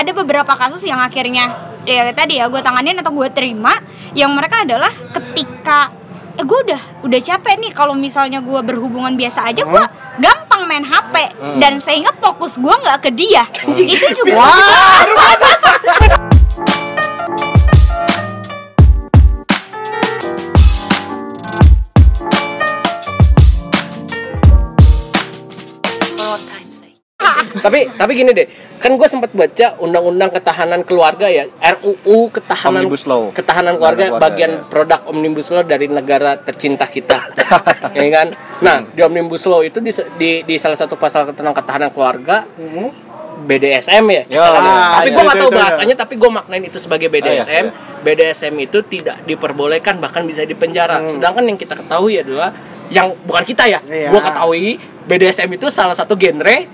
ada beberapa kasus yang akhirnya ya tadi ya gue tanganin atau gue terima yang mereka adalah ketika eh gue udah udah capek nih kalau misalnya gue berhubungan biasa aja gue gampang main HP dan sehingga fokus gue nggak ke dia. Itu juga tapi tapi gini deh kan gue sempat baca undang-undang ketahanan keluarga ya RUU ketahanan Omnibus Law. ketahanan keluarga, Keluarga, bagian ya. produk omnibus law dari negara tercinta kita ya kan nah di omnibus law itu di, di, di salah satu pasal tentang ketahanan keluarga BDSM ya, Ya, ya. tapi Ah, gue itu, nggak tahu itu, itu. bahasanya tapi gue maknain itu sebagai BDSM iya. BDSM itu tidak diperbolehkan bahkan bisa dipenjara sedangkan yang kita ketahui adalah yang bukan kita ya Iya. gue ketahui BDSM itu salah satu genre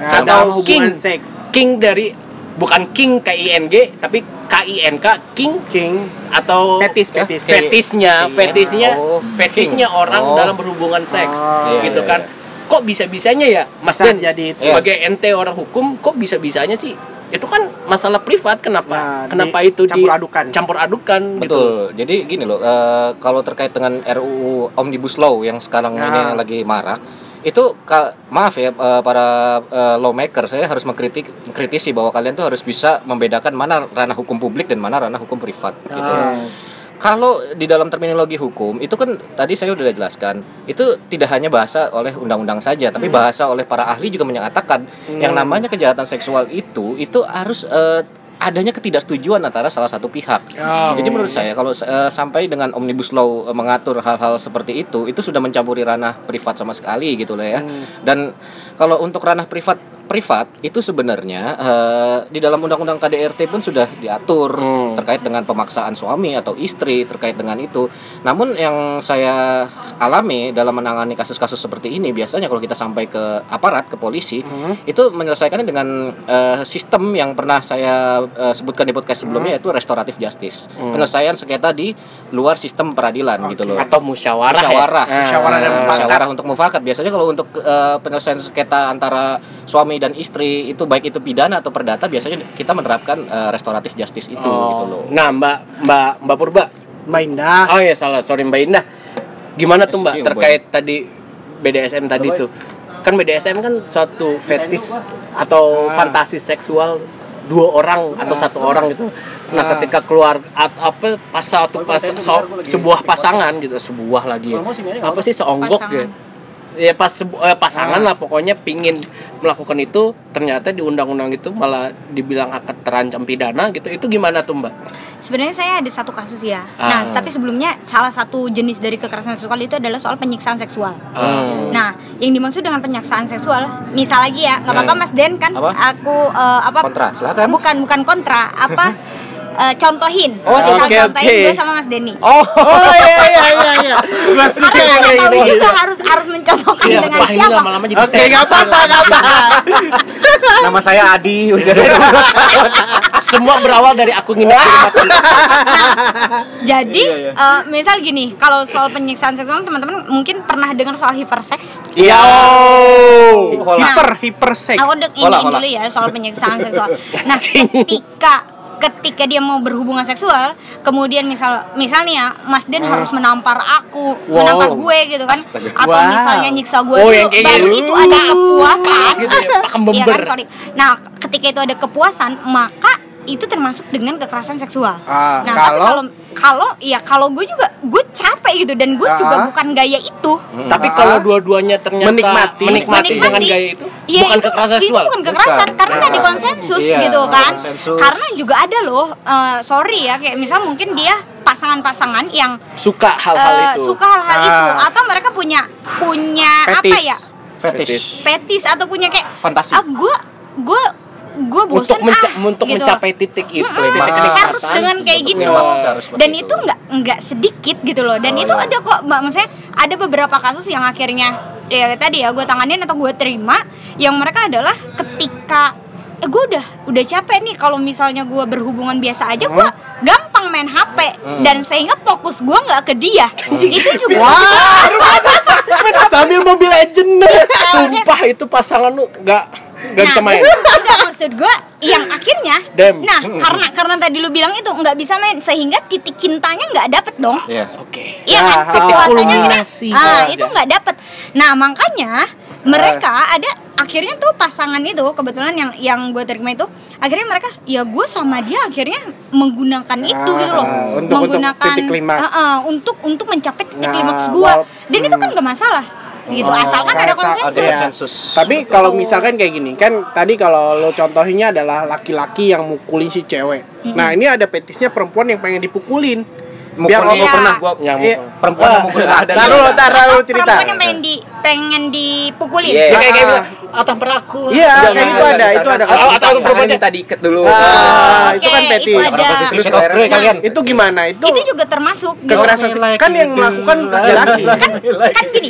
Nah, atau dalam king hubungan seks king dari bukan king K I N G tapi K I N K king king atau Fetis, fetis. fetisnya Iya. fetisnya Oh, fetisnya king. orang Oh. dalam berhubungan seks Oh. gitu Iya, kan kok bisa bisanya ya Mas Den jadi itu. sebagai ente orang hukum kok bisa bisanya sih itu kan masalah privat kenapa Nah, kenapa di- itu di campur adukan. campur adukan gitu Betul. Jadi gini loh, eh, kalau terkait dengan RUU Omnibus Law yang sekarang Nah. ini lagi marak, itu ka- maaf ya eh, para eh, lawmaker, saya harus mengkritik mengkritisi bahwa kalian tuh harus bisa membedakan mana ranah hukum publik dan mana ranah hukum privat gitu. Ah. Kalau di dalam terminologi hukum itu kan tadi saya udah jelaskan, itu tidak hanya bahasa oleh undang-undang saja, tapi bahasa oleh para ahli juga menyatakan yang namanya kejahatan seksual itu itu harus eh, adanya ketidaksetujuan antara salah satu pihak. Oh. Jadi menurut saya kalau eh, sampai dengan omnibus law eh, mengatur hal-hal seperti itu, itu sudah mencampuri ranah privat sama sekali gitu loh ya. Dan kalau untuk ranah privat privat itu sebenarnya eh, di dalam undang-undang KDRT pun sudah diatur Hmm. terkait dengan pemaksaan suami atau istri terkait dengan itu. Namun yang saya alami dalam menangani kasus-kasus seperti ini biasanya kalau kita sampai ke aparat ke polisi itu menyelesaikannya dengan eh, sistem yang pernah saya eh, sebutkan di podcast sebelumnya yaitu restoratif justice. Penyelesaian sengketa di luar sistem peradilan gitu loh. atau musyawarah ya? musyawarah, Ah. Musyawarah dan Eh, mufakat. musyawarah untuk mufakat. Biasanya kalau untuk eh, penyelesaian sengketa antara suami dan istri itu baik itu pidana atau perdata biasanya kita menerapkan eh, restoratif justice itu Oh. gitu loh. nah mbak mbak mbak Purba Mbak Indah oh ya salah sorry mbak Indah gimana tuh mbak terkait tadi BDSM tadi tuh kan BDSM kan suatu fetis atau Ah. fantasi seksual dua orang atau satu orang gitu nah Ah. ketika keluar at- apa pas satu pas so- sebuah pasangan gitu sebuah lagi ya. apa sih seonggok Pasangan. Ya pas eh, pasangan Ah. lah pokoknya pingin melakukan itu ternyata di undang-undang itu malah dibilang akan terancam pidana gitu itu gimana tuh mbak sebenarnya saya ada satu kasus ya Ah. nah tapi sebelumnya salah satu jenis dari kekerasan seksual itu adalah soal penyiksaan seksual Hmm. Nah, yang dimaksud dengan penyiksaan seksual, misal lagi ya, nggak apa-apa Hmm. Mas Den kan, Apa? aku eh, apa? Kontra, silakan. Bukan, bukan kontra, apa? eh, contohin, Oh, misal oke, contohin oke. gue sama Mas Denny. Oh, oh iya iya iya iya. Gua suka Karena yang kayak tahu juga harus harus mencontohkan Iya, dengan siapa. lama-lama jadi Oke, nggak apa-apa, nggak apa. Nama saya Adi, usia saya semua berawal dari aku nginep di rumah teman. Jadi, Iya, iya. eh, misal gini, kalau soal penyiksaan seksual teman-teman mungkin pernah dengar soal hiperseks. Iya. Oh. Hiper hiper seks. Aku udah Hola, ini dulu ya soal penyiksaan seksual. Nah, ketika ketika dia mau berhubungan seksual, kemudian misal misalnya Mas Den harus menampar aku, Wow. menampar gue gitu kan, atau Wow. misalnya nyiksa gue Oh, kayak baru gitu. itu ada kepuasan, gitu ya, Iya bember. kan, sorry. Nah, ketika itu ada kepuasan, maka itu termasuk dengan kekerasan seksual. Ah, nah, tapi kalau- kalau kalau ya kalau gue juga gue capek gitu dan gue juga Ah. bukan gaya itu. Tapi Ah. kalau dua-duanya ternyata Menikmati. menikmati, dengan gaya itu, Iya, bukan itu, kekerasan itu seksual. bukan kekerasan Bukan. karena nggak Bukan. dikonsensus Iya, gitu kan. konsensus. Karena juga ada loh, eh, sorry ya, kayak misal mungkin dia pasangan-pasangan yang Suka hal-hal eh, itu. suka hal-hal Ah. itu atau mereka punya punya apa Fetis. ya fetish. fetis atau punya kayak Fantasi. ah gue gue gue untuk bosan menca- ah untuk gitu. mencapai titik itu, Mm-mm, titik harus dengan kayak untuk gitu harus dan itu. nggak nggak sedikit gitu loh. Dan Oh, itu iya. ada kok mbak. Maksudnya ada beberapa kasus yang akhirnya ya tadi ya gue tanganin atau gue terima yang mereka adalah ketika eh gue udah udah capek nih. Kalau misalnya gue berhubungan biasa aja gue gampang main HP dan sehingga fokus gue nggak ke dia. Itu juga. Sambil Mobile Legend. Sumpah itu pasangan lu nggak Gak bisa main. enggak maksud gue yang akhirnya Dem. nah karena karena tadi lu bilang itu nggak bisa main sehingga titik cintanya nggak dapet dong Iya. Oke. Iya Ya, kan titik puasanya kulminasi. kita ah, Ah, itu ya. nggak dapet nah makanya mereka ada akhirnya tuh pasangan itu kebetulan yang yang gue terima itu akhirnya mereka ya gue sama dia akhirnya menggunakan itu gitu loh Ah, untuk- untuk menggunakan titik klimaks. Ah, ah, untuk untuk mencapai titik Nah, klimaks gue dan itu kan gak masalah gitu Oh, asalkan ada asal- konsensus Ada konsensus. Tapi kalau misalkan kayak gini kan tadi kalau lo contohinnya adalah laki-laki yang mukulin si cewek. Nah ini ada petisnya perempuan yang pengen dipukulin. Biar Mukulin Iya. pernah gua Yang Iya. perempuan yang mukulin ada. Taruh lo, taruh lo cerita. perempuan yang pengen di pengen dipukulin Iya. Ya, kayak kayak Ah. bilang, ah tampar aku. Iya, kayak gitu jangan, ada, itu ada. Atau atau perempuannya minta diikat dulu. Ah, itu kan itu ada. Terus kalian. Itu gimana? Itu, itu juga termasuk kekerasan kan yang melakukan laki-laki. kan kan gini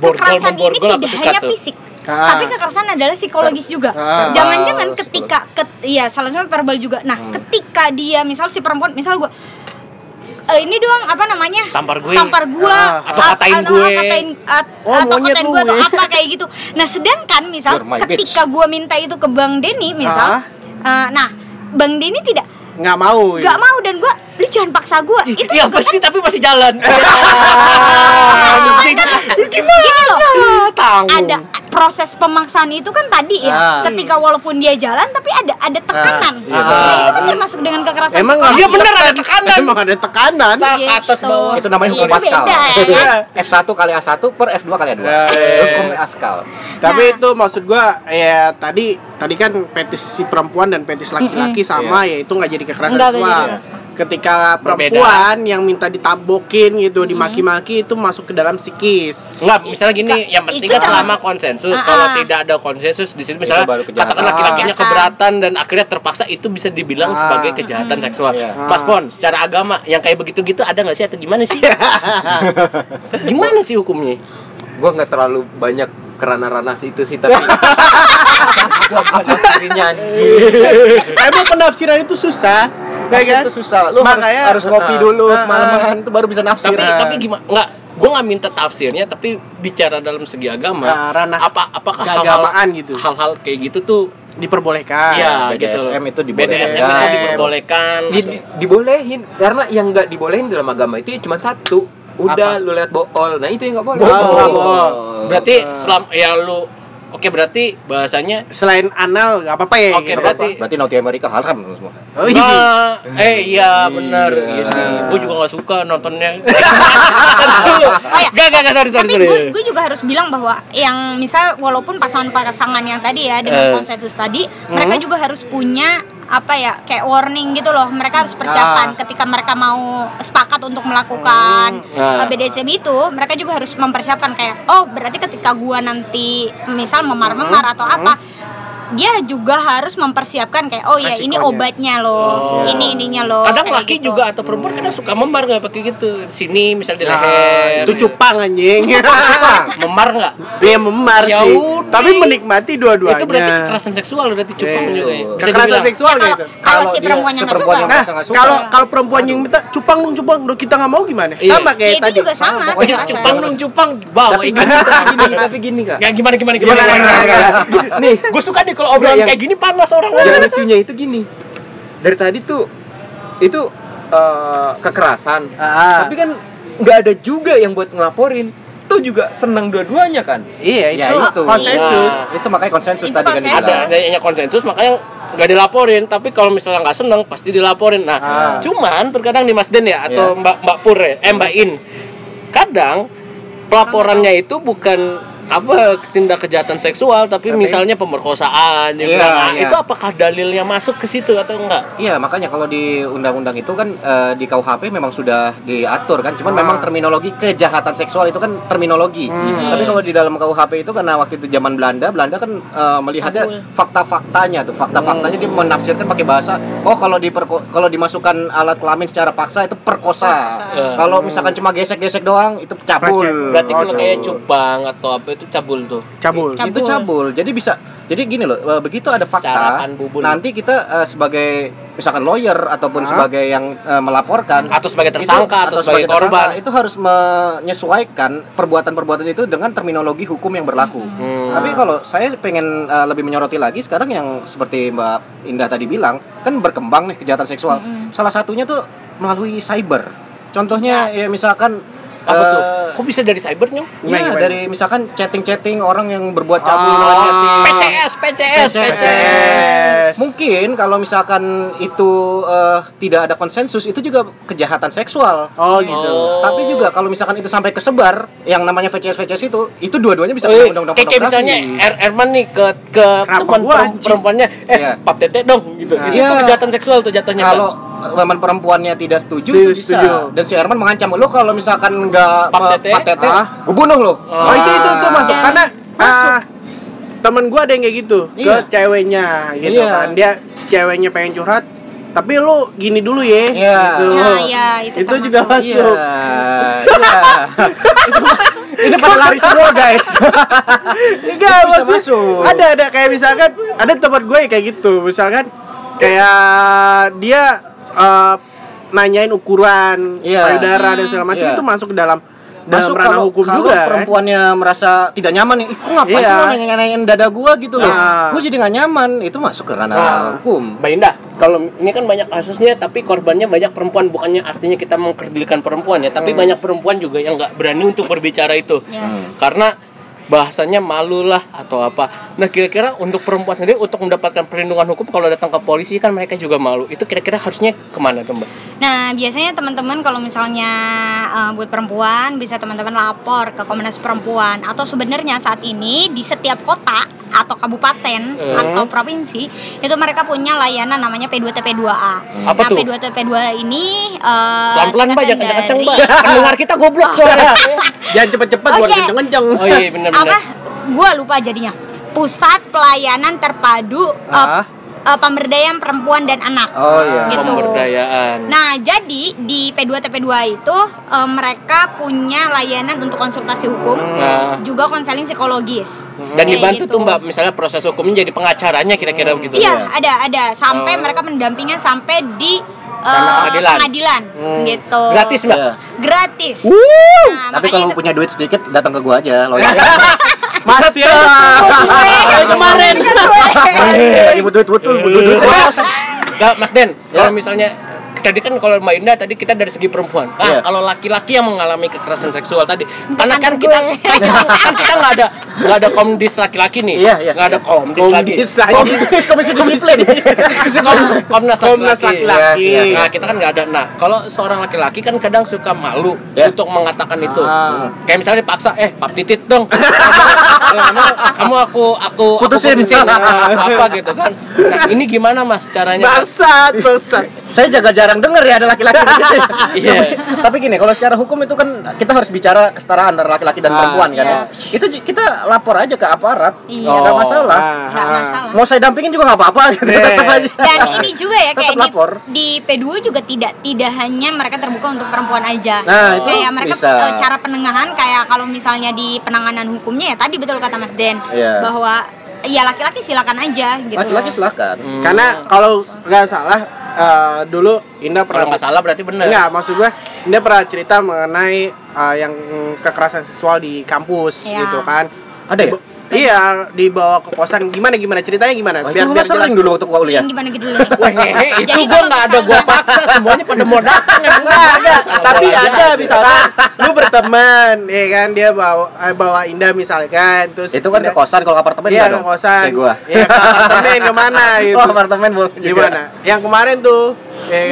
kekerasan ini tidak hanya fisik Ah. tapi kekerasan adalah psikologis juga Ah. jangan-jangan Verbal, ketika ket, iya salah satu verbal juga nah Hmm. ketika dia misal si perempuan misal gua "Eh, ini doang apa namanya Tampar gue. tampar gua Ah. Atau katain atau gue. katain at- Oh, atau katain gua atau ya. apa kayak gitu nah sedangkan misal ketika gua minta itu ke bang Denny Ah. misal eh, nah bang Denny tidak Nggak mau. ya. nggak mau dan gua lu jangan paksa gua itu Iya juga apa sih tapi masih jalan. gini loh Tanggung. ada proses pemaksaan itu kan tadi ya Ah. ketika walaupun dia jalan tapi ada ada tekanan iya, nah itu kan termasuk dengan kekerasan Emang. Iya, bener, ada tekanan. Emang ada tekanan. Gitu. atas bawah. Itu namanya hukum Pascal. ya kan? F1 kali A1 per F2 kali A2. Ya, ya, Hukum ya. Pascal. Tapi Nah. itu maksud gua ya tadi tadi kan petis si perempuan dan petis laki-laki sama ya itu nggak jadi kekerasan seksual. Ketika Berbeda. perempuan yang minta ditabokin gitu, dimaki-maki itu masuk ke dalam psikis. Enggak, misalnya gini, yang penting kan selama konsensus. Ah, Kalau ah. tidak ada konsensus di sini misalnya baru kejahatan. katakan laki-lakinya keberatan dan akhirnya terpaksa itu bisa dibilang Ah. sebagai kejahatan seksual. Iya. Mas Pon, secara agama yang kayak begitu-gitu ada nggak sih atau gimana sih? gimana sih hukumnya? Gue nggak terlalu banyak kerana ranah itu sih tapi gua penafsirinnya Emang penafsiran itu susah, ya kan? itu susah lu Makanya- harus, harus ngopi dulu ah, semalaman tuh baru bisa nafsir Tapi tapi gimana? Enggak, gue nggak minta tafsirnya, tapi bicara dalam segi agama. Nah, ranah apa apakah keagamaan hal-hal gitu. hal-hal kayak gitu tuh diperbolehkan. Iya, BDSM gitu. itu dibolehkan. BDSM itu diperbolehkan. Di- di- dibolehin karena yang nggak dibolehin dalam agama itu ya cuma satu udah Apa? lu lihat bool nah itu yang nggak boleh Oh, nggak boleh. Berarti selam ya lu Oke berarti bahasanya Selain anal nggak apa-apa ya. Oke, berarti- berarti Naughty America haram semua Oh, iya. Nah, eh iya benar, Iya. iya sih. Gue juga gak suka nontonnya. Iya. Gak, gak, gak, sorry, sorry, tapi sorry. gue, juga harus bilang bahwa yang misal walaupun pasangan-pasangan yang tadi ya dengan Eh. konsensus tadi mereka juga harus punya apa ya kayak warning gitu loh. Mereka harus persiapan ketika mereka mau sepakat untuk melakukan Ah. uh, BDSM itu mereka juga harus mempersiapkan kayak oh berarti ketika gua nanti misal memar-memar atau apa dia juga harus mempersiapkan kayak oh ya ini obatnya loh Oh. ini ininya loh Kadang kayak laki gitu. juga atau perempuan kadang suka memar nggak pakai gitu. Sini misal di Nah, leher. itu cupang anjing. memar nggak? Dia memar Ya sih. udah. Tapi menikmati dua-duanya. Itu berarti kekerasan seksual berarti cupang Iya. juga ya. Bisa Kekerasan dibilang. seksual kalau gitu. kalau si perempuannya nggak perempuan suka yang Nah, Masa nggak suka? kalau kalau perempuan yang minta cupang dong cupang, udah kita nggak mau gimana? Iya. Sama Ya, kayak itu tadi. juga sama iya, kekerasan. cupang dong cupang bawa tapi gini, tapi gini kak Ya gimana gimana Gimana, gimana. gimana, gimana? Nih, gue suka nih kalau obrolan Yang- kayak gini panas orang. yang lucunya itu gini dari tadi tuh itu eh, kekerasan Ah. tapi kan nggak ada juga yang buat ngelaporin itu juga senang dua-duanya kan Iya, itu, Ya, itu. konsensus. Nah, itu makanya konsensus Itu tadi kan konsensus. ada adanya konsensus makanya nggak dilaporin tapi kalau misalnya nggak seneng pasti dilaporin nah Ah. cuman terkadang di Mas Den ya atau Iya. Mbak Mbak Pur ya eh Mbak In kadang pelaporannya itu bukan apa tindak kejahatan seksual tapi, Tapi- misalnya pemerkosaan ya Iya, bilang, nah, iya. itu apakah dalilnya masuk ke situ atau enggak Iya makanya kalau di undang-undang itu kan eh, di KUHP memang sudah diatur kan, cuman Ah. memang terminologi kejahatan seksual itu kan terminologi. Hmm. Tapi kalau di dalam KUHP itu karena waktu itu zaman Belanda, Belanda kan eh, melihatnya fakta-faktanya tuh, fakta-faktanya dia menafsirkan pakai bahasa, oh kalau di kalau dimasukkan alat kelamin secara paksa itu perkosa. Eh. Kalau misalkan cuma gesek-gesek doang itu cabul. Berarti Oh, kalau kayak cupang atau apa itu cabul tuh Cabul. Cabul. Itu cabul. Jadi bisa Jadi gini loh, eh, begitu ada fakta, nanti kita eh, sebagai misalkan lawyer ataupun Hah? sebagai yang eh, melaporkan Atau sebagai itu- tersangka, atau sebagai tersangka, korban. itu harus menyesuaikan perbuatan-perbuatan itu dengan terminologi hukum yang berlaku. Hmm. Tapi kalau saya pengen eh, lebih menyoroti lagi sekarang yang seperti Mbak Indah tadi bilang kan berkembang nih kejahatan seksual. Salah satunya tuh melalui cyber. Contohnya ya misalkan apa eh, tuh? Kok bisa dari cybernya? Iya, Gimana? dari misalkan chatting-chatting orang yang berbuat cabul Oh. melalui chatting. PCS, PCS, PCS. Mungkin kalau misalkan itu eh, tidak ada konsensus itu juga kejahatan seksual. Oh gitu. Oh. Tapi juga kalau misalkan itu sampai kesebar yang namanya VCS VCS itu, itu dua-duanya bisa Oh, kena iya. undang-undang kayak, kayak misalnya Er- Erman nih ke ke teman perempuannya eh Iya. pap tete dong gitu. Nah. Itu Iya. kejahatan seksual tuh jatuhnya. kalau. Teman perempuannya tidak setuju, Setuju, bisa. setuju. Dan si Herman mengancam lo kalau misalkan nggak Pap me- tete? pap tete, Ah. gue bunuh lo. Oh itu itu tuh masuk Ya. karena Masuk. ah, temen gua ada yang kayak gitu Iya. ke ceweknya gitu Iya. kan dia ceweknya pengen curhat tapi lu gini dulu ya Iya. gitu. Nah, iya, itu itu juga termasuk. Iya, masuk iya. itu, ini pada lari semua guys. Enggak, masuk. Ada ada kayak misalkan ada tempat gue kayak gitu. Misalkan kayak dia eh, nanyain ukuran Iya. payudara dan segala macam Iya. itu masuk ke dalam dalam Masuk ranah kalau, hukum kalau juga. kan? perempuannya merasa tidak nyaman nih, ih kok ngapain Iya. sih lo nanya-nanyain dada gua gitu loh. Ah. Gua jadi nggak nyaman, itu masuk ke ranah Nah. hukum. Mbak Indah, kalau ini kan banyak kasusnya tapi korbannya banyak perempuan bukannya artinya kita mengkerdilkan perempuan ya, tapi banyak perempuan juga yang nggak berani untuk berbicara itu. Ya. Karena bahasanya malu lah atau apa. Nah, kira-kira untuk perempuan sendiri untuk mendapatkan perlindungan hukum kalau datang ke polisi kan mereka juga malu. Itu kira-kira harusnya ke mana tuh, Mbak? Nah, biasanya teman-teman kalau misalnya uh, buat perempuan bisa teman-teman lapor ke Komnas Perempuan atau sebenarnya saat ini di setiap kota atau kabupaten Hmm. atau provinsi itu mereka punya layanan namanya P2TP2A. Apa nah, tuh? P2TP2A ini uh, Pelan-pelan, Mbak, jangan Mbak. Pendengar kita goblok soalnya. Jangan cepet-cepet buat kenceng-kenceng. Oh iya, benar-benar. Apa? Gua lupa jadinya. Pusat Pelayanan Terpadu uh, Ah. uh, Pemberdayaan Perempuan dan Anak. Oh iya. Gitu. Pemberdayaan. Nah, jadi di P2TP2 itu eh, mereka punya layanan untuk konsultasi hukum, Nah. juga konseling psikologis. Dan Kayak dibantu gitu. tuh Mbak, misalnya proses hukumnya jadi pengacaranya kira-kira begitu. Iya, ada ada sampai Oh. mereka mendampingnya sampai di eh, Pengadilan. pengadilan, gitu. Gratis, Mbak. Iya. Gratis. Nah, Tapi kalau itu- punya duit sedikit datang ke gua aja, lo. Masih kemarin. Butuh duit, butuh butuh duit. Mas Den, Ya. kalau misalnya tadi kan kalau Mbak Indah tadi kita dari segi perempuan. Ah, Iya. kalau laki-laki yang mengalami kekerasan seksual tadi, karena kan kita kan kita kan kita nggak ada nggak ada komdis laki-laki nih. Iya, iya. Nggak ada komdis, lagi. Komdis aja. Komdis komisi disiplin. Kom- Komnas Komnas laki-laki. laki-laki. Iya, iya. Nah, kita kan nggak ada. Nah, kalau seorang laki-laki kan kadang suka malu untuk mengatakan itu. Ah. Kayak misalnya dipaksa, eh, pap titit dong. Kalau kamu, kamu aku aku aku Putusin. nah, apa gitu kan. Nah, ini gimana Mas caranya? Bangsat, bangsat. Saya jaga jarang denger ya ada laki-laki begitu. Iya. Tapi gini, kalau secara hukum itu kan kita harus bicara kesetaraan antara laki-laki dan Ah, perempuan kan. iya. Itu kita lapor aja ke aparat. Iya. Nggak Oh. masalah. Nggak masalah. Mau saya dampingin juga nggak apa-apa gitu. Iya. Tetap aja. Dan ini juga ya kayak di, lapor. di P2 juga tidak tidak hanya mereka terbuka untuk perempuan aja. Nah, itu kayak mereka bisa. eh, cara penengahan kayak kalau misalnya di penanganan hukumnya ya tadi betul kata Mas Den Iya. bahwa ya laki-laki silakan aja gitu. Laki-laki silakan. Hmm. Karena kalau nggak salah eh, dulu Indah kalau pernah nggak salah berarti benar. Enggak, maksud gue Indah pernah cerita mengenai eh, yang kekerasan seksual di kampus Iya. gitu kan. Ada ya? Di- Iya, dibawa ke kosan. Gimana gimana ceritanya gimana? Wah, itu lu sering dulu waktu kuliah. Yang gimana gitu? Wah, hehe, itu gua kalau nggak ada gua misalnya- paksa semuanya pada mau datang ya. Enggak, enggak. Salah Tapi ada misalkan lu berteman, ya kan dia bawa eh, bawa Indah misalkan, terus Itu kan ke kosan kalau apartemen Iya, ke kosan. Kayak gua. Iya, ke apartemen ke mana gitu. Oh, apartemen. Gimana? Yang kemarin tuh, ya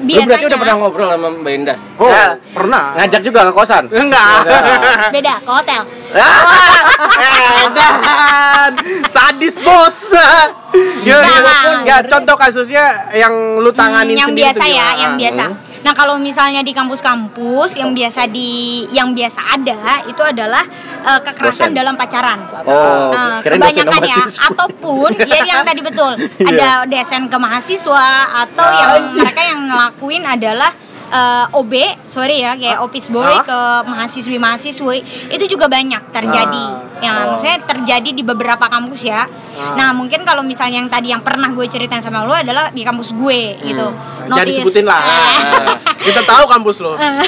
Nah, Lu biasanya berarti udah pernah ngobrol sama Mbak Indah? Oh, Ya. pernah. Ngajak juga ke kosan. Enggak. beda ke hotel. Edan, sadis bos. Enggak, contoh kasusnya yang lu tanganin Hmm, yang sendiri biasa ya, yang biasa. Nah, kalau misalnya di kampus-kampus yang biasa di yang biasa ada itu adalah eh, kekerasan Dosen. dalam pacaran. Oh, dosen kebanyakan ya, ataupun ya yang tadi betul Iya. ada desen ke mahasiswa atau Ah, yang mereka yang ngelakuin adalah eh, OB, sorry ya, kayak office boy Hah? ke mahasiswi mahasiswi itu juga banyak terjadi. Ah. Ya, Oh. maksudnya terjadi di beberapa kampus ya. Ah. Nah, mungkin kalau misalnya yang tadi yang pernah gue ceritain sama lu adalah di kampus gue gitu. Jangan Notice- disebutin lah. Kita tahu kampus lo. nah,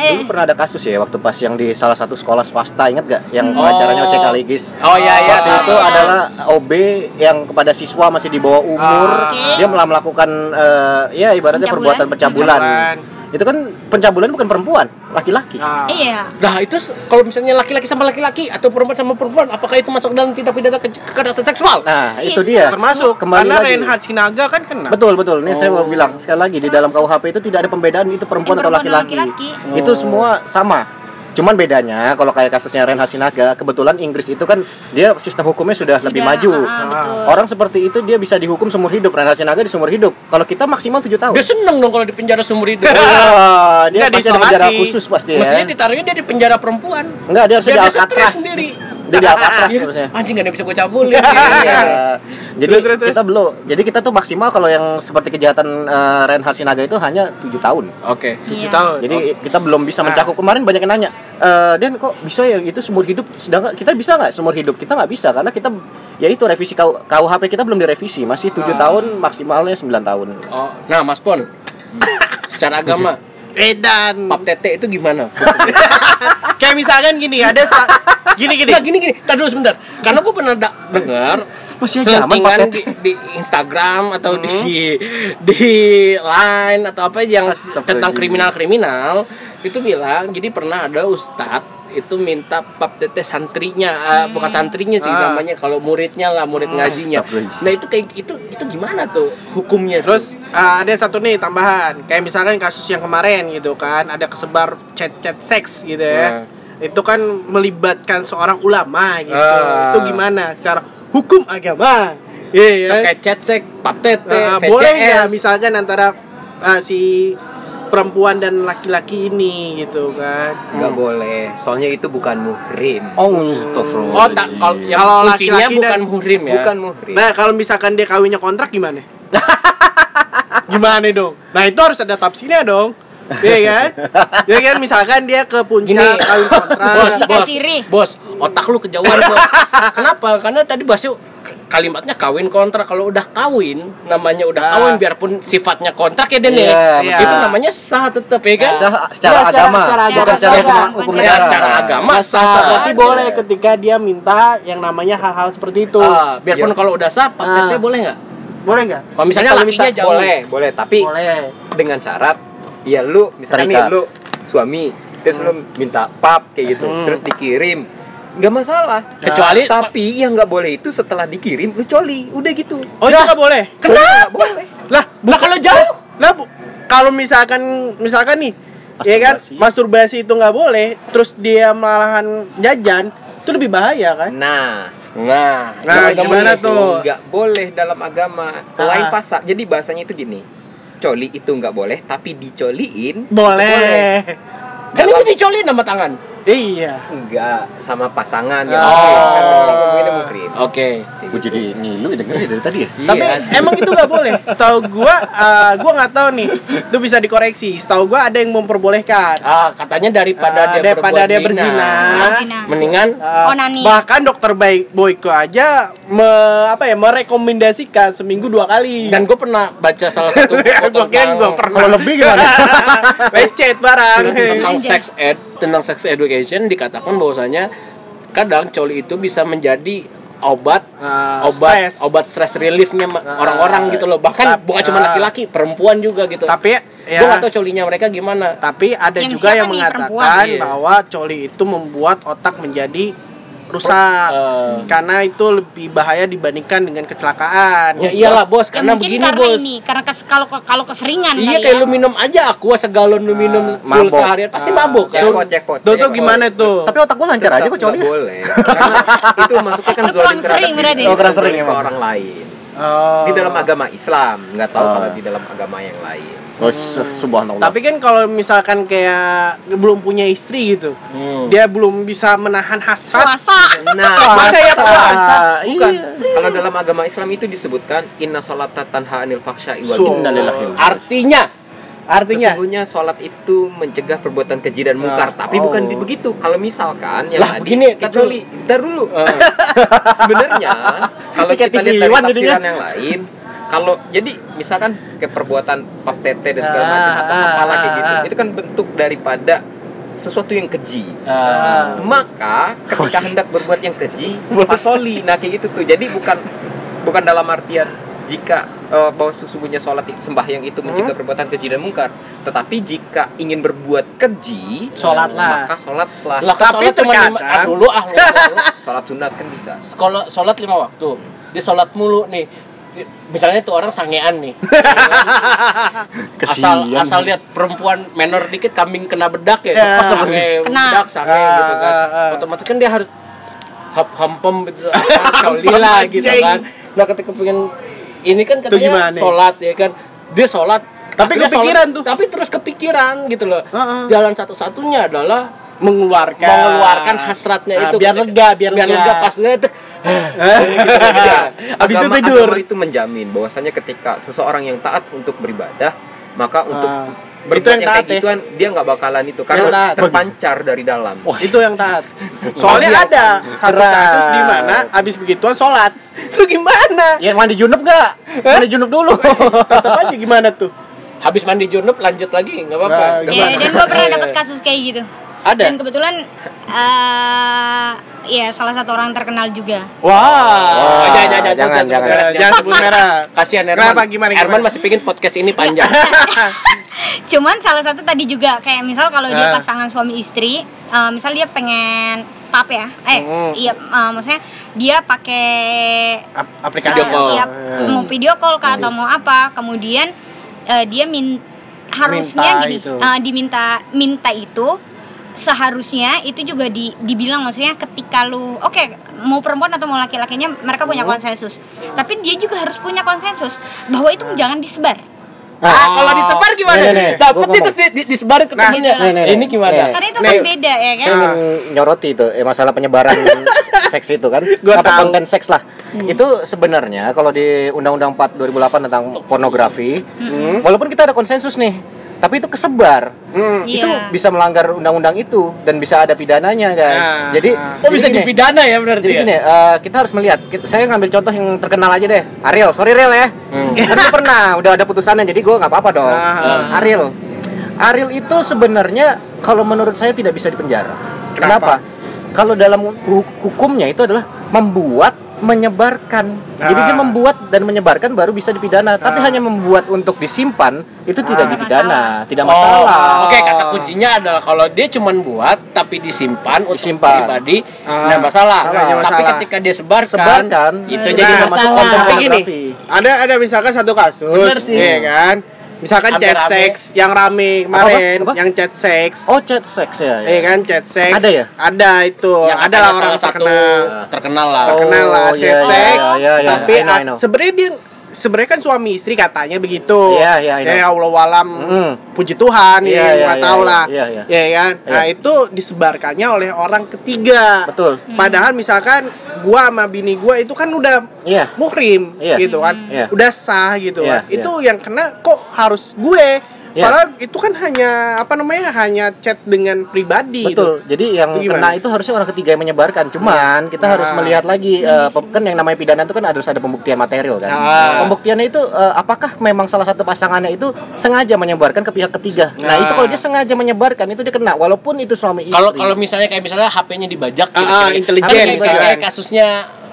eh, Dulu pernah ada kasus ya waktu pas yang di salah satu sekolah swasta ingat gak yang Hmm. Oh. Ocek Aligis. Oh iya iya. Waktu itu adalah OB yang kepada siswa masih di bawah umur, Ah. Oke. dia malah melakukan eh, ya ibaratnya Pencabulan. perbuatan pencabulan. Pencabulan. Itu kan pencabulan bukan perempuan, laki-laki. Nah, iya. Nah itu kalau misalnya laki-laki sama laki-laki atau perempuan sama perempuan, apakah itu masuk dalam tindak pidana ke- kekerasan seksual? Nah, Iya, itu dia. termasuk kembali karena lagi. Reinhard Sinaga kan kena. Betul betul. Ini saya mau bilang sekali lagi di dalam KUHP itu tidak ada pembedaan itu perempuan Eh, atau perempuan atau laki-laki. laki-laki. Itu semua sama. Cuman bedanya kalau kayak kasusnya Renhard Sinaga, kebetulan Inggris itu kan dia sistem hukumnya sudah, lebih Sudah, maju. ah, ah, betul. Orang seperti itu dia bisa dihukum seumur hidup. Renhard Sinaga di seumur hidup. Kalau kita maksimal 7 tahun. Dia seneng dong kalau di penjara seumur hidup. Wah, dia Nggak pasti ada penjara khusus pasti Maksudnya ya. ditaruhnya dia di penjara perempuan. Enggak, dia harus di dia stres Alcatraz. sendiri. Dia di Alcatraz Iya. harusnya. Anjing gak ada bisa gue cabulin. Iya. Jadi Terus, terus, kita belum. Jadi kita tuh maksimal kalau yang seperti kejahatan uh, Reinhard Sinaga itu hanya 7 tahun. Oke. Tujuh Iya. tahun. Jadi kita belum bisa Nah. mencakup kemarin banyak yang nanya. Eh Dan kok bisa yang itu seumur hidup sedangkan kita bisa nggak seumur hidup? Kita nggak bisa karena kita ya itu revisi KU- KUHP kita belum direvisi, masih tujuh Ah. tahun maksimalnya 9 tahun. Oh, nah Mas Pon. Secara agama, Edan. pap tete itu gimana? Kayak misalkan gini, ada sa- gini gini. Nah, gini gini, tar dulu sebentar. Karena gue pernah da- dengar Masih zaman di, di Instagram atau di di Line atau apa yang Astagfirullahaladzim. tentang kriminal-kriminal itu bilang jadi pernah ada ustadz itu minta pap tete santrinya eh, bukan santrinya sih Ah. namanya kalau muridnya lah murid ngajinya Astagfirullahaladzim. nah itu kayak itu itu gimana tuh hukumnya tuh? Terus uh, ada satu nih tambahan, kayak misalkan kasus yang kemarin gitu kan, ada kesebar chat-chat seks gitu ya. Itu kan melibatkan seorang ulama gitu. Ah. Itu gimana cara hukum agama? Iya. kan? terkait chat sek pap tete Nah, VCS. boleh nggak misalkan antara uh, si perempuan dan laki-laki ini gitu kan? nggak boleh soalnya itu bukan muhrim Oh, astagfirullah. oh tak kalau yang Kalau laki-laki bukan dan- muhrim ya bukan muhrim Nah, kalau misalkan dia kawinnya kontrak gimana? gimana dong? Nah, itu harus ada tafsirnya dong. Iya kan? Iya kan misalkan dia ke puncak Gini. kawin kontrak. bos, bos, bos, otak lu kejauhan bos. Kenapa? Karena tadi bahasnya kalimatnya kawin kontrak. Kalau udah kawin, namanya udah Ah. kawin biarpun sifatnya kontrak ya Den ya. Iya, betul. Itu namanya sah tetap ya kan? Secara, secara Ya, secara- agama, secara agama secara saja. hukum, Ya, secara agama sah Nah, sah. aja. boleh ketika dia minta yang namanya hal-hal seperti itu. Ah, biarpun Iya. kalau udah sah, Pak Ah. Tete boleh nggak? Boleh nggak? Kalau misalnya Kalau lakinya misal- jauh. boleh boleh tapi Boleh. dengan syarat ya lu misalkan nih lu suami terus lu minta pap kayak gitu Hmm. terus dikirim nggak masalah Kecuali tapi yang nggak boleh itu setelah dikirim lu coli udah gitu Oh, itu nggak boleh. kenapa boleh Lah, Lah kalau jauh Lah, bu- kalau misalkan misalkan nih, ya kan, Masturbasi. itu nggak boleh, terus dia malahan jajan, itu lebih bahaya kan? nah Nah, Nah, gimana tuh? nggak boleh dalam agama lain Ah. pasak jadi bahasanya itu gini coli itu nggak boleh tapi dicoliin Boleh. Kan ini dicolin sama tangan. Iya. enggak sama pasangan ya Oh. kan ngomongin muhrim Oke. Gue jadi ngilu dengernya dari tadi ya. Tapi Iya. emang itu nggak boleh. Setahu gua, eh, gua nggak tahu nih. Itu bisa dikoreksi. Setahu gua ada yang memperbolehkan. Ah, katanya daripada Ah, dia daripada dia zina, berzina. Berzina. mendingan Eh, Onani. bahkan dokter baik Boyko aja me- apa ya merekomendasikan seminggu dua kali. dan gue pernah baca salah satu Gua kira gua pernah. Kalau lebih gimana? Lecet barang. tentang sex ed tentang sex education dikatakan bahwasanya kadang coli itu bisa menjadi obat Ah, obat stres. obat stress reliefnya Ah, orang-orang gitu loh bahkan tapi- bukan cuma ah. laki-laki perempuan juga gitu Tapi gue ya, nggak tahu colinya mereka gimana tapi ada Yang juga yang nih, mengatakan perempuan? Iya. bahwa coli itu membuat otak menjadi rusak. Eh, karena itu lebih bahaya dibandingkan dengan kecelakaan. ya iyalah bos Ya, karena mungkin begini karena bos ini karena kes- kalau kalau keseringan iya kayak ya. lu minum aja aqua segalon lu minum full mabok. seharian pasti Ah, mabuk kan cekpot cekpot Tuh tuh gimana tuh? Tapi otak gue lancar aja kok coli. boleh itu masuknya kan zolim sering berarti. Oh, kurang sering orang lain Oh. di dalam agama Islam nggak tahu Oh. kalau di dalam agama yang lain Oh, subhanallah. Tapi kan kalau misalkan kayak belum punya istri gitu, Hmm. dia belum bisa menahan hasrat. puasa. nah Masa ya puasa? bukan Iya. kalau dalam agama Islam itu disebutkan inna sholata tanha anil faksha Innalillahi. artinya Artinya Sesungguhnya sholat itu mencegah perbuatan keji dan mungkar, Nah, tapi oh. bukan di- begitu. Kalau misalkan yang Lah, tadi begini, kecuali, ntar dulu. Sebenarnya kalau kita lihat dari tafsiran yang lain, kalau jadi misalkan kayak perbuatan pap tete dan segala Ah, macam atau ah, kepala kayak gitu, ah. itu kan bentuk daripada sesuatu yang keji. Ah. Maka ketika hendak berbuat yang keji, pasoli. Nah kayak gitu tuh. Jadi bukan bukan dalam artian jika eh, bahwa sesungguhnya sholat itu- sembahyang itu mencegah perbuatan keji dan mungkar, tetapi jika ingin berbuat keji, Sholatlah. maka sholatlah. Lah kan Tapi sholat cuma lima ah, dulu ah dulu. Sholat sunat kan bisa. Sekolah sholat lima waktu. Di sholat mulu nih. Misalnya tuh orang sangean nih. asal asal lihat perempuan menor dikit kambing kena bedak ya. Pas sange Kena. bedak sange Ah, gitu kan. ah, ah. Otomatis kan dia harus hap hampem gitu kaulila gitu kan. Nah ketika pengen ini kan Itu gimana? katanya sholat ya kan. Dia sholat Tapi dia kepikiran sholat, tuh. Tapi terus kepikiran gitu loh. Heeh. Jalan satu-satunya adalah mengeluarkan mengeluarkan hasratnya Ah, itu biar lega, biar lega. pas dia tuh Habis itu tidur. agama itu menjamin bahwasanya ketika seseorang yang taat untuk beribadah, maka untuk Ah. berbuat Itu yang yang, taat kayak ya? gituan dia nggak bakalan itu Yang karena taat. terpancar dari dalam. itu yang taat. Soalnya ada satu kasus di mana habis begituan sholat. Lu gimana? Ya mandi junub nggak? Mandi junub dulu. Tetap aja gimana tuh? habis mandi junub lanjut lagi nggak apa-apa Nah, Iya, dan gue pernah dapat kasus kayak gitu. Ada. Dan kebetulan eh ya salah satu orang terkenal juga. Wah. Oh, jangan, jangan, jangan, jangan. Eh, Jangan sebut merah. kasihan Herman Kenapa? Gimana, gimana? Herman masih pingin podcast ini panjang Cuman salah satu tadi juga kayak misal kalau dia Ah. pasangan suami istri, eh, misal dia pengen pap ya, eh Mm. iya eh, maksudnya dia pakai Ap- aplikasi Video call. iya, Eh. mau video call kah atau mau apa, kemudian eh, dia min harusnya Minta gini, itu. eh, diminta minta itu seharusnya itu juga di, dibilang maksudnya ketika lu oke mau perempuan atau mau laki-lakinya mereka punya konsensus. Tapi dia juga harus punya konsensus bahwa itu jangan disebar. Ah kalau disebar gimana? Dapat terus di, di- disebarin ke Nah, temennya. nih, nih, nih. ini gimana? Nih. karena itu Nih. kan beda ya kan? Saya ingin nyoroti itu eh, masalah penyebaran seks itu kan. Gua apa tahu. konten seks lah. Itu sebenarnya kalau di Undang-Undang 4 2008 tentang pornografi walaupun kita ada konsensus nih tapi itu kesebar Hmm. Iya. itu bisa melanggar undang-undang itu dan bisa ada pidananya guys Nah, jadi nah. oh bisa jadi gini, dipidana ya berarti jadi ya gini eh, kita harus melihat kita- saya ngambil contoh yang terkenal aja deh Ariel sorry Ariel ya Hmm. kan pernah udah ada putusannya jadi gue nggak apa-apa dong Ah. Ariel Ariel itu sebenarnya kalau menurut saya tidak bisa dipenjara Kenapa? kenapa, kalau dalam hu- hukumnya itu adalah membuat menyebarkan jadi Ah. dia membuat dan menyebarkan baru bisa dipidana tapi Ah. hanya membuat untuk disimpan itu tidak Ah. dipidana tidak Oh, masalah Oke, kata kuncinya adalah kalau dia cuman buat tapi disimpan untuk Disimpan. pribadi, Ah, nggak masalah. ada Tapi masalah. ketika dia sebarkan, Sebarkan, itu Nah, jadi Nah, masalah. Tapi gini, ada ada misalkan satu kasus, Bener sih. iya kan? Misalkan chat rame. seks yang rame kemarin, Apa, apa? yang chat seks. oh chat seks ya, ya. Iya kan chat seks. Ada ya? Ada itu. yang ada lah orang salah satu terkenal. terkenal lah. Oh, terkenal lah iya, chat iya, seks. iya, iya, Tapi sebenarnya dia sebenarnya kan suami istri katanya begitu. Iya, iya, know. Ya Allah walam. Mm. Puji Tuhan Iya, ya, iya, nggak iya, tahu iya, lah. iya, iya. Ya kan? Nah, Iya. itu disebarkannya oleh orang ketiga. betul Padahal misalkan gua sama bini gua itu kan udah iya muhrim Iya. gitu kan. Iya. Udah sah gitu Iya, kan. Itu yang kena kok harus gue. Iya. Padahal itu kan hanya apa namanya? hanya chat dengan pribadi betul jadi yang Itu kena itu harusnya orang ketiga yang menyebarkan cuman kita harus Nah. melihat lagi eh, pem- kan yang namanya pidana itu kan harus ada pembuktian material kan Ah. pembuktiannya itu eh, apakah memang salah satu pasangannya itu sengaja menyebarkan ke pihak ketiga nah, Nah. itu kalau dia sengaja menyebarkan itu dia kena walaupun itu suami istri Kalau kalau misalnya kayak misalnya HP-nya dibajak, Ah, gitu, ah, intelijen, kayak, kayak kasusnya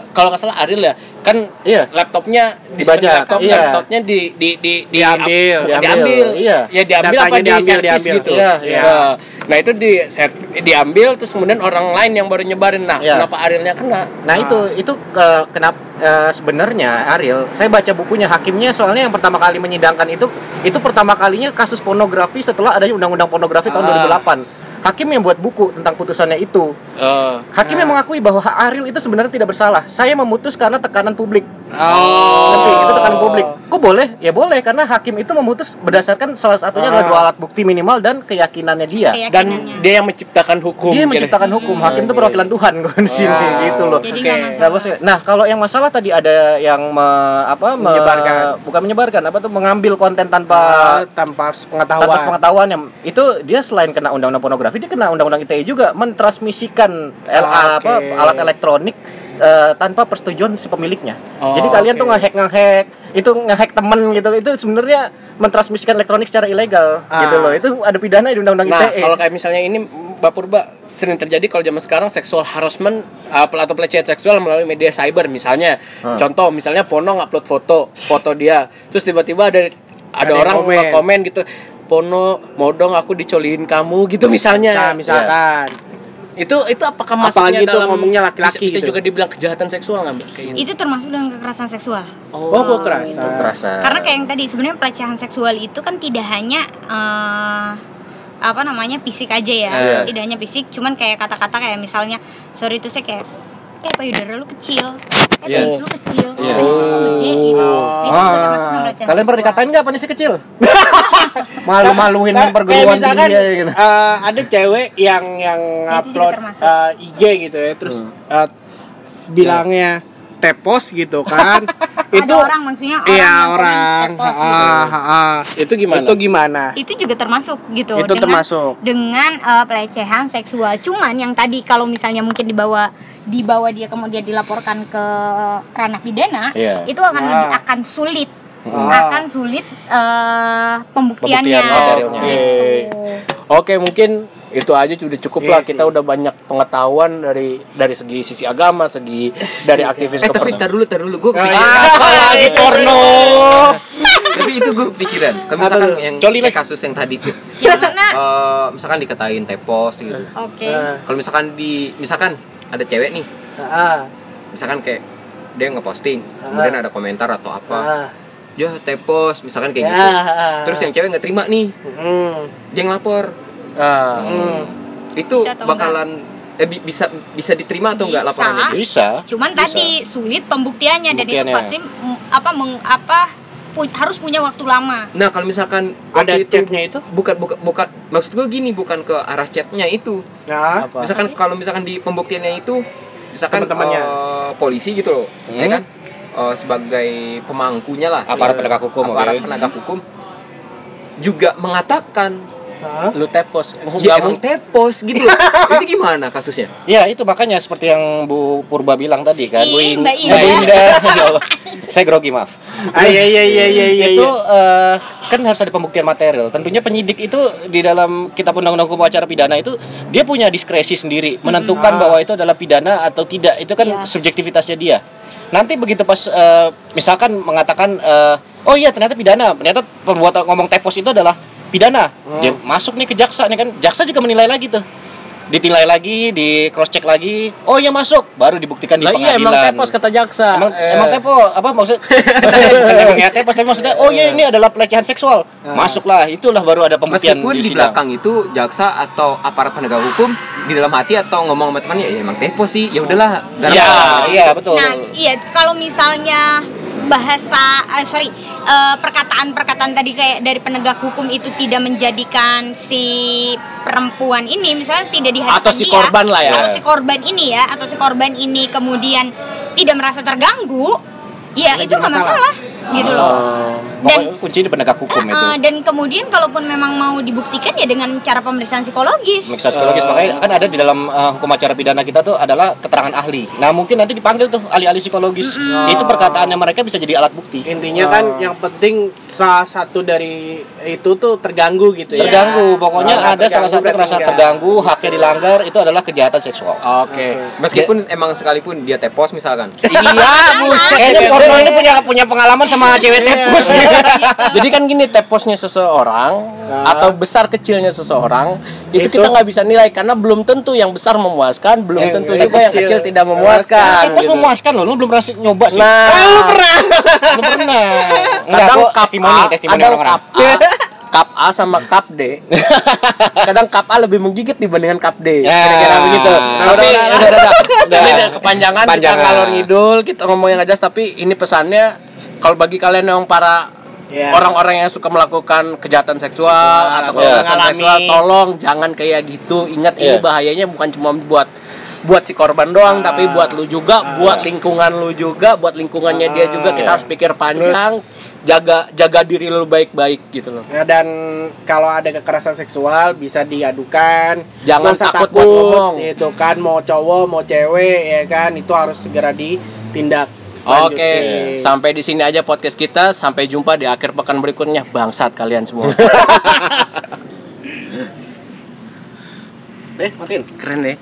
kalau nggak salah Ariel ya, kan Iya. laptopnya disimpan laptop, iya. laptopnya di di di, di Diambil. diambil, Diambil, iya. ya diambil Datanya apa di diambil, servis diambil. gitu, Iya, iya. Nah, Nah itu di diambil terus kemudian orang lain yang baru nyebarin, nah Iya. kenapa Arielnya kena? Nah itu itu ke kenapa eh, sebenarnya Ariel saya baca bukunya hakimnya soalnya yang pertama kali menyidangkan itu itu pertama kalinya kasus pornografi setelah adanya undang-undang pornografi tahun Ah. 2008 hakim yang buat buku tentang putusannya itu Eh, hakim yang mengakui bahwa Ariel itu sebenarnya tidak bersalah saya memutus karena tekanan publik Oh. Nanti itu tekanan publik. Kok boleh? Ya boleh karena hakim itu memutus berdasarkan salah satunya adalah Ah. dua alat bukti minimal dan keyakinannya dia. dan dia yang menciptakan hukum Dia yang menciptakan hukum. Hakim itu perwakilan Tuhan kok di sini Wow. gitu loh. Jadi masalah. Nah, kalau yang masalah tadi ada yang me- apa me- Menyebarkan. bukan menyebarkan, apa tuh mengambil konten tanpa Ah, tanpa pengetahuan. tanpa pengetahuan yang itu dia selain kena undang-undang pornografi dia kena undang-undang ITE juga mentransmisikan L- Oke. apa alat elektronik eh, tanpa persetujuan si pemiliknya. Oh, Jadi kalian oke. tuh ngehack ngehack itu ngehack temen gitu itu sebenarnya mentransmisikan elektronik secara ilegal Ah. gitu loh. Itu ada pidana di undang-undang Nah, ITE. kalau kayak misalnya ini Mbak Purba sering terjadi kalau zaman sekarang seksual harassment uh, atau pelecehan seksual melalui media cyber misalnya. Hmm. Contoh misalnya Pono ngupload foto, foto dia. Terus tiba-tiba ada ada, Ada orang komen. komen gitu. Pono, mau dong aku dicoliin kamu gitu misalnya. Misalkan. Itu itu apakah masuknya Apalagi itu dalam ngomongnya laki-laki bisa, bisa gitu. juga dibilang kejahatan seksual nggak Mbak? Kayak gitu. Itu termasuk dengan kekerasan seksual. Oh, kok kerasa. itu kerasa. Karena kayak yang tadi sebenarnya pelecehan seksual itu kan tidak hanya eh, apa namanya fisik aja ya, Iya. tidak hanya fisik, cuman kayak kata-kata kayak misalnya sorry itu saya kayak kayak payudara lu kecil, eh Iya. lu kecil, Iya. gede gitu. Oh. Itu juga termasuk dalam Ah, kalian pernah dikatain nggak penisnya kecil? Malu-maluin Kayak- perguruan misalkan, dia gitu. eh, ada cewek yang yang upload termasuk. eh, IG gitu ya, terus eh, bilangnya tepos gitu kan. itu ada orang maksudnya orang iya orang. tepos Ah, gitu. ah, ah. Itu gimana? Itu gimana? itu juga termasuk gitu Itu termasuk. dengan eh, pelecehan seksual cuman yang tadi kalau misalnya mungkin dibawa dibawa dia kemudian dilaporkan ke ranah pidana Iya. itu akan lebih akan sulit akan sulit eh, pembuktiannya Pembuktian materialnya. gitu. Oke, mungkin itu aja sudah cukup Iya lah. sih. Kita udah banyak pengetahuan dari dari segi sisi agama, segi dari aktivis Eh tapi tar dulu, tar dulu, gue Ah, kepikiran. iya. lagi porno. tapi itu gue kepikiran. Kalau Apa misalkan yang Coli, kayak kasus yang tadi tuh, yang mana eh, misalkan dikatain tepos gitu. oke Ah, Kalau misalkan di, misalkan ada cewek nih, ah, misalkan kayak dia ngeposting, Ah. kemudian ada komentar atau apa, ah, ya tepos, misalkan kayak ya, gitu. ah. Terus yang cewek nggak terima nih, Hmm, dia ngelapor, Ah. hmm. itu Bisa bakalan eh, bi- bisa bisa diterima atau enggak Bisa. laporannya? Bisa. cuman Bisa. tadi sulit pembuktiannya dan itu Pembuktiannya. pasti apa meng- apa pu- harus punya waktu lama Nah kalau misalkan Ada itu chatnya itu? bukan bukan bukan maksud gue gini bukan ke arah chatnya itu Ya. Apa? misalkan kalau misalkan di pembuktiannya itu misalkan Teman-temannya. eh, polisi gitu loh Hmm. ya kan Eh, sebagai pemangkunya lah Aparat eh, penegak hukum, aparat penegak hukum juga mengatakan Hah? Lu tepos. ya emang tepos gitu loh itu gimana kasusnya Ya itu makanya seperti yang Bu Purba bilang tadi kan. Ih, Bu In- Mbak Indah. Indah. Ya Allah. Saya grogi maaf. Ah, iya iya iya iya iya. itu eh, kan harus ada pembuktian material. Tentunya penyidik itu di dalam kitab undang-undang hukum acara pidana itu dia punya diskresi sendiri menentukan Ah. bahwa itu adalah pidana atau tidak. Itu kan Iya. subjektivitasnya dia. Nanti begitu pas eh, misalkan mengatakan eh, oh iya ternyata pidana, ternyata perbuatan ngomong tepos itu adalah pidana. Hmm. Dia masuk nih ke jaksa nih kan. Jaksa juga menilai lagi tuh. Ditilai lagi, di cross check lagi. Oh iya masuk, baru dibuktikan di Lah iya pengadilan. emang tepos kata jaksa. Emang, Eh, emang tepo apa maksud maksudnya bukan emang ya tepos tapi maksudnya oh iya ini adalah pelecehan seksual masuklah itulah baru ada pembuktian meskipun di sidang. belakang itu jaksa atau aparat penegak hukum di dalam hati atau ngomong sama temannya ya emang tepos sih ya udahlah iya apa-apa." iya betul Nah, iya kalau misalnya bahasa eh, sorry eh, perkataan-perkataan tadi kayak dari penegak hukum itu tidak menjadikan si perempuan ini misalnya tidak diharapkan Atau si dia, korban lah ya. atau si korban ini ya atau si korban ini kemudian tidak merasa terganggu ya itu nggak masalah. masalah gitu loh Pokoknya kunci di penegak hukum itu Eh, dan kemudian kalaupun memang mau dibuktikan ya dengan cara pemeriksaan psikologis Pemeriksaan psikologis makanya kan ada di dalam uh, hukum acara pidana kita tuh adalah keterangan ahli. Nah mungkin nanti dipanggil tuh ahli-ahli psikologis. Itu perkataannya mereka bisa jadi alat bukti. Intinya kan yang penting salah satu dari itu tuh terganggu gitu ya. Terganggu, pokoknya Merasa ada salah terganggu satu berarti merasa enggak. terganggu, haknya dilanggar, itu adalah kejahatan seksual. Oke. meskipun emang sekalipun dia tepos misalkan Iya, buset. Kayaknya porno ini punya punya pengalaman sama cewek tepos. Jadi kan gini teposnya seseorang Nah. atau besar kecilnya seseorang itu, Itu- kita nggak bisa nilai karena belum tentu yang besar memuaskan, belum Eh, tentu yang juga yang kecil kecil tidak memuaskan. Tepos gitu. memuaskan loh, lu belum pernah nyoba sih. Nah, Belum pernah. Enggak, kadang kok cup testimoni, A, testimoni kadang orang-orang. cup A, sama Cup D. Kadang Cup A lebih menggigit dibandingkan Cup D. Ya, Kira-kira begitu. udah, Tapi udah, udah, udah, udah. ini kepanjangan kita ngalor ngidul, kita ngomong yang jelas tapi ini pesannya kalau bagi kalian yang para Ya. orang-orang yang suka melakukan kejahatan seksual atau atau kekerasan mengalami. seksual tolong jangan kayak gitu ingat ini Iya. bahayanya bukan cuma buat buat si korban doang Ah. tapi buat lu juga buat lingkungan lu juga buat lingkungannya dia juga kita Iya. harus pikir panjang jaga jaga diri lu baik-baik gitu loh Ya, dan kalau ada kekerasan seksual bisa diadukan. Jangan usah takut buat ngomong. Itu kan mau cowok mau cewek ya kan itu harus segera ditindak. Oke, lanjutin. sampai di sini aja podcast kita. Sampai jumpa di akhir pekan berikutnya. Bangsat kalian semua. Eh, matiin. Keren deh.